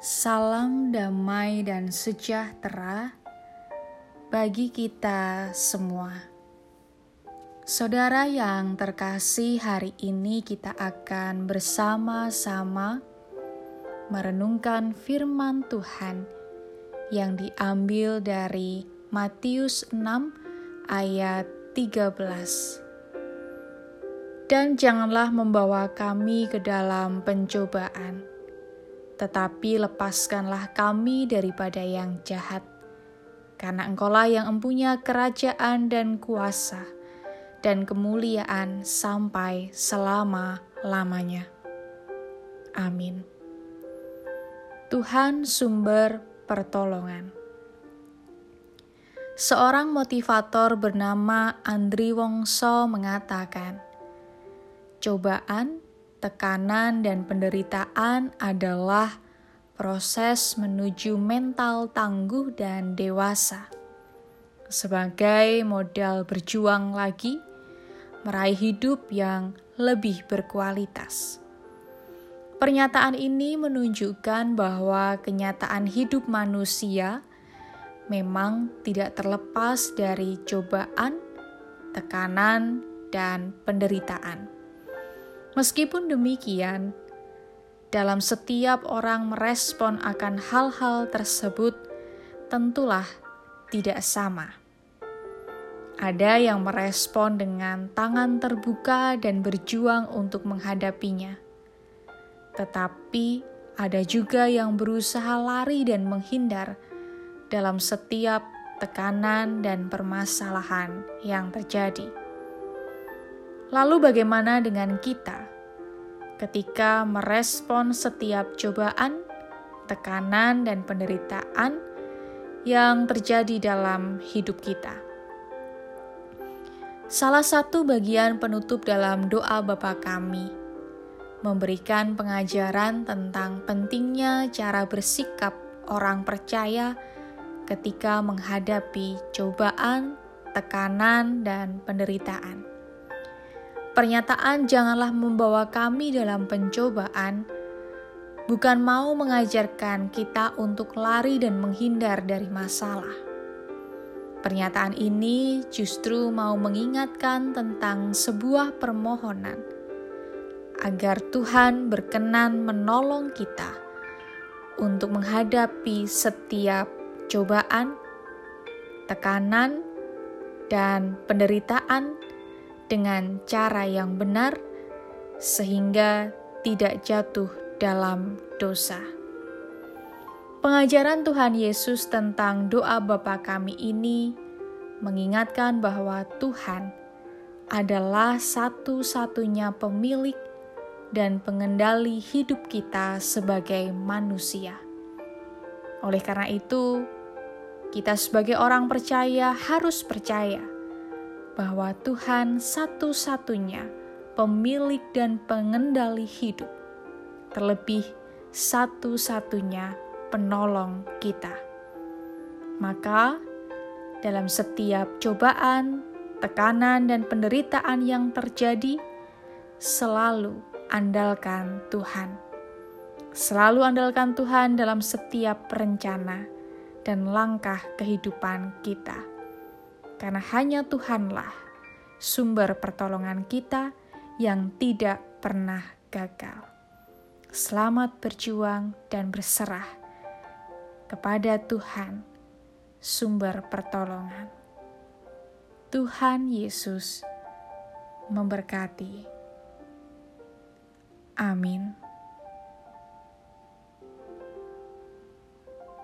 Salam damai dan sejahtera bagi kita semua. Saudara yang terkasih, hari ini kita akan bersama-sama merenungkan firman Tuhan yang diambil dari Matius 6 ayat 13. Dan janganlah membawa kami ke dalam pencobaan, tetapi lepaskanlah kami daripada yang jahat. Karena engkaulah yang empunya kerajaan dan kuasa, dan kemuliaan sampai selama-lamanya. Amin. Tuhan sumber pertolongan. Seorang motivator bernama Andri Wongso mengatakan, "Cobaan, tekanan, dan penderitaan adalah proses menuju mental tangguh dan dewasa." Sebagai modal berjuang lagi, meraih hidup yang lebih berkualitas. Pernyataan ini menunjukkan bahwa kenyataan hidup manusia memang tidak terlepas dari cobaan, tekanan, dan penderitaan. Meskipun demikian, dalam setiap orang merespon akan hal-hal tersebut, tentulah tidak sama. Ada yang merespon dengan tangan terbuka dan berjuang untuk menghadapinya, tetapi ada juga yang berusaha lari dan menghindar dalam setiap tekanan dan permasalahan yang terjadi. Lalu, bagaimana dengan kita ketika merespon setiap cobaan, tekanan, dan penderitaan yang terjadi dalam hidup kita? Salah satu bagian penutup dalam doa Bapa Kami memberikan pengajaran tentang pentingnya cara bersikap orang percaya ketika menghadapi cobaan, tekanan, dan penderitaan. Pernyataan "janganlah membawa kami dalam pencobaan" bukan mau mengajarkan kita untuk lari dan menghindar dari masalah. Pernyataan ini justru mau mengingatkan tentang sebuah permohonan agar Tuhan berkenan menolong kita untuk menghadapi setiap cobaan, tekanan, dan penderitaan dengan cara yang benar, sehingga tidak jatuh dalam dosa. Pengajaran Tuhan Yesus tentang doa Bapa kami ini mengingatkan bahwa Tuhan adalah satu-satunya pemilik dan pengendali hidup kita sebagai manusia. Oleh karena itu, kita sebagai orang percaya harus percaya bahwa Tuhan satu-satunya pemilik dan pengendali hidup, terlebih satu-satunya penolong kita. Maka, dalam setiap cobaan, tekanan, dan penderitaan yang terjadi, selalu andalkan Tuhan. Selalu andalkan Tuhan dalam setiap rencana dan langkah kehidupan kita. Karena hanya Tuhanlah sumber pertolongan kita yang tidak pernah gagal. Selamat berjuang dan berserah kepada Tuhan, sumber pertolongan. Tuhan Yesus memberkati. Amin.